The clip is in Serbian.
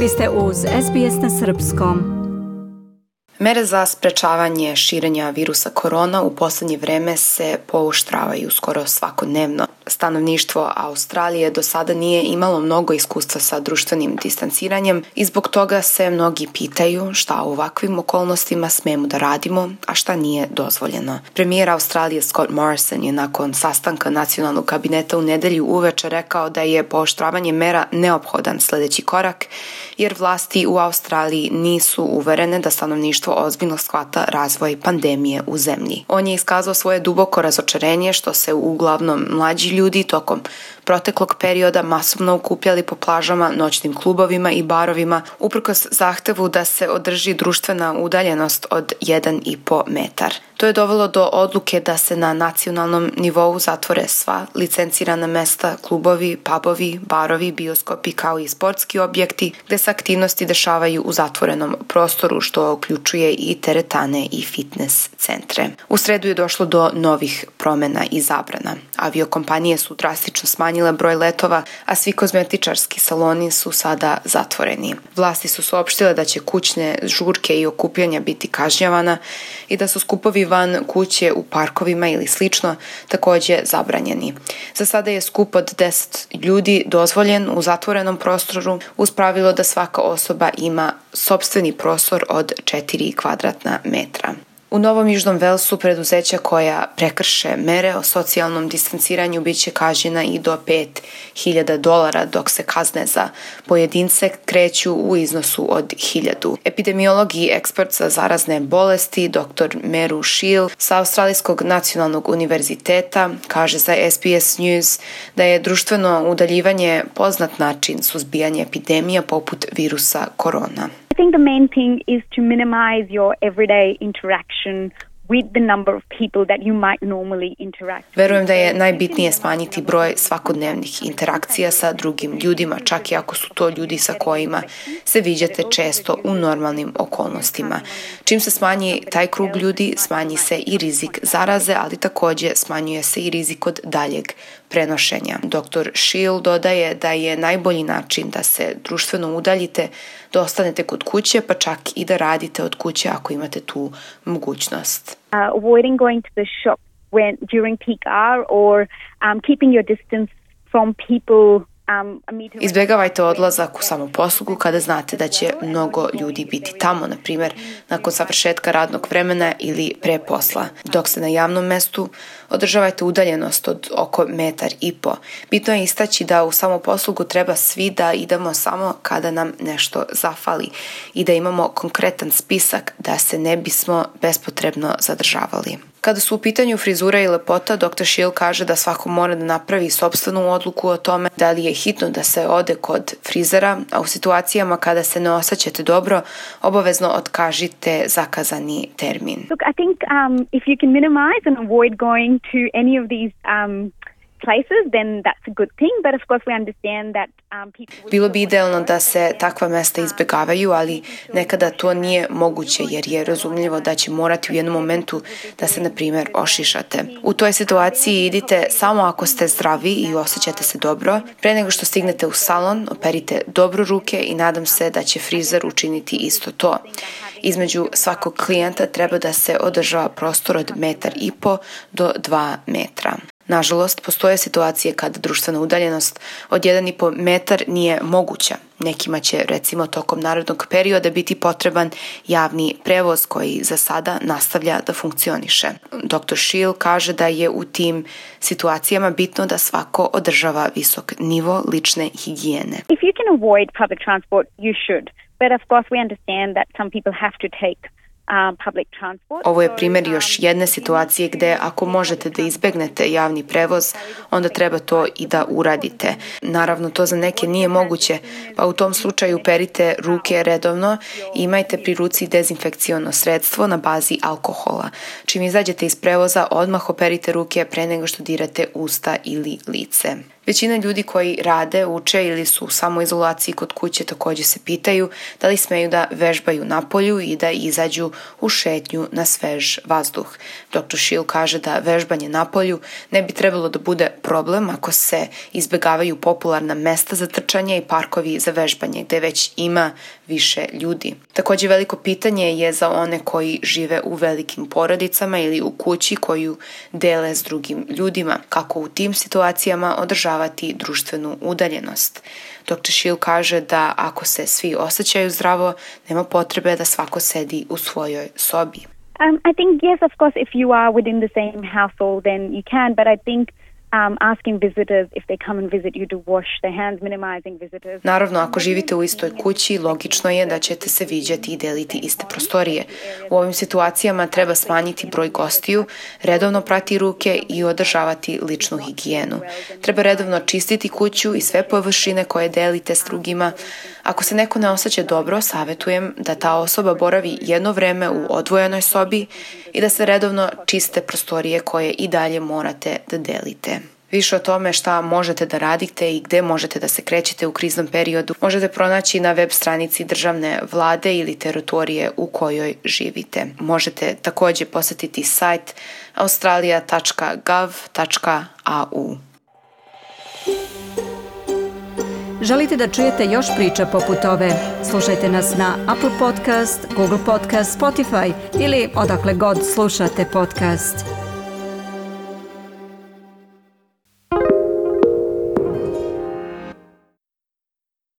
Vi ste uz SBS na Srpskom. Mere za sprečavanje širenja virusa korona u poslednje vreme se pouštravaju skoro svakodnevno. Stanovništvo Australije do sada nije imalo mnogo iskustva sa društvenim distanciranjem i zbog toga se mnogi pitaju šta u ovakvim okolnostima smemo da radimo, a šta nije dozvoljeno. Premijer Australije Scott Morrison je nakon sastanka nacionalnog kabineta u nedelju uveče rekao da je pooštravanje mera neophodan sledeći korak, jer vlasti u Australiji nisu uverene da stanovništvo ozbiljno shvata razvoj pandemije u zemlji. On je iskazao svoje duboko razočarenje što se uglavnom mlađi ljudi tokom proteklog perioda masovno okupljali po plažama, noćnim klubovima i barovima, uprkos zahtevu da se održi društvena udaljenost od 1,5 metar. To je dovelo do odluke da se na nacionalnom nivou zatvore sva licencirana mesta, klubovi, pubovi, barovi, bioskopi kao i sportski objekti gde se aktivnosti dešavaju u zatvorenom prostoru što uključuje i teretane i fitness centre. U sredu je došlo do novih promena i zabrana. Aviokompanije su drastično smanjile broj letova, a svi kozmetičarski saloni su sada zatvoreni. Vlasti su saopštile da će kućne žurke i okupljanja biti kažnjavana i da su skupovi van kuće u parkovima ili slično takođe zabranjeni. Za sada je skup od 10 ljudi dozvoljen u zatvorenom prostoru uz pravilo da svaka osoba ima sobstveni prostor od 4 kvadratna metra. U Novom Južnom Velsu preduzeća koja prekrše mere o socijalnom distanciranju biće kažnjena i do 5000 dolara, dok se kazne za pojedince kreću u iznosu od 1000. Epidemiolog i ekspert za zarazne bolesti, dr. Meru Shiel sa Australijskog nacionalnog univerziteta, kaže za SBS News da je društveno udaljivanje poznat način suzbijanja epidemija poput virusa korona. Think the main thing is to minimize your everyday interaction with the number of people that you might normally interact. Verujem da je najbitnije smanjiti broj svakodnevnih interakcija sa drugim ljudima, čak i ako su to ljudi sa kojima se viđate često u normalnim okolnostima. Čim se smanji taj krug ljudi, smanji se i rizik zaraze, ali takođe smanjuje se i rizik od daljeg prenošenja. Dr. Shield dodaje da je najbolji način da se društveno udaljite da ostanete kod kuće, pa čak i da radite od kuće ako imate tu mogućnost. Uh, avoiding going to the shop when during peak hour or um, keeping your distance from people Um, Izbegavajte odlazak u samoposlugu kada znate da će mnogo ljudi biti tamo, na primjer nakon savršetka radnog vremena ili pre posla. Dok ste na javnom mestu, održavajte udaljenost od oko metar i po. Bitno je istaći da u samoposlugu treba svi da idemo samo kada nam nešto zafali i da imamo konkretan spisak da se ne bismo bespotrebno zadržavali. Kada su u pitanju frizura i lepota, dr. Shield kaže da svako mora da napravi sobstvenu odluku o tome da li je hitno da se ode kod frizera, a u situacijama kada se ne osjećate dobro, obavezno otkažite zakazani termin. Look, I think um, if you can minimize and avoid going to any of these um, places, then that's a good thing. But of course, we understand that. Bilo bi idealno da se takva mesta izbegavaju, ali nekada to nije moguće jer je razumljivo da će morati u jednom momentu da se, na primjer, ošišate. U toj situaciji idite samo ako ste zdravi i osjećate se dobro. Pre nego što stignete u salon, operite dobro ruke i nadam se da će frizer učiniti isto to. Između svakog klijenta treba da se održava prostor od metar i po do dva metra. Nažalost, postoje situacije kad društvena udaljenost od 1,5 metar nije moguća. Nekima će, recimo, tokom narodnog perioda biti potreban javni prevoz koji za sada nastavlja da funkcioniše. Dr. Schill kaže da je u tim situacijama bitno da svako održava visok nivo lične higijene. If you can avoid public transport, you should. But of course we understand that some people have to take Ovo je primjer još jedne situacije gde ako možete da izbegnete javni prevoz, onda treba to i da uradite. Naravno, to za neke nije moguće, pa u tom slučaju perite ruke redovno i imajte pri ruci dezinfekciono sredstvo na bazi alkohola. Čim izađete iz prevoza, odmah operite ruke pre nego što dirate usta ili lice. Većina ljudi koji rade, uče ili su u samoizolaciji kod kuće takođe se pitaju da li smeju da vežbaju na polju i da izađu u šetnju na svež vazduh. Dr. Schill kaže da vežbanje na polju ne bi trebalo da bude problem ako se izbegavaju popularna mesta za trčanje i parkovi za vežbanje gde već ima više ljudi. Takođe veliko pitanje je za one koji žive u velikim porodicama ili u kući koju dele s drugim ljudima, kako u tim situacijama održavati društvenu udaljenost. Dr. Schill kaže da ako se svi osjećaju zdravo, nema potrebe da svako sedi u svojoj sobi. Um, I think yes, of course, if you are within the same household, then you can. But I think Naravno, ako živite u istoj kući, logično je da ćete se viđati i deliti iste prostorije. U ovim situacijama treba smanjiti broj gostiju, redovno prati ruke i održavati ličnu higijenu. Treba redovno čistiti kuću i sve površine koje delite s drugima. Ako se neko ne osjeća dobro, savjetujem da ta osoba boravi jedno vreme u odvojenoj sobi i da se redovno čiste prostorije koje i dalje morate da delite. Više o tome šta možete da radite i gde možete da se krećete u kriznom periodu možete pronaći na web stranici državne vlade ili teritorije u kojoj živite. Možete takođe posetiti sajt australia.gov.au. Želite da čujete još priča poput ove? Slušajte nas na Apple Podcast, Google Podcast, Spotify ili odakle god slušate podcast.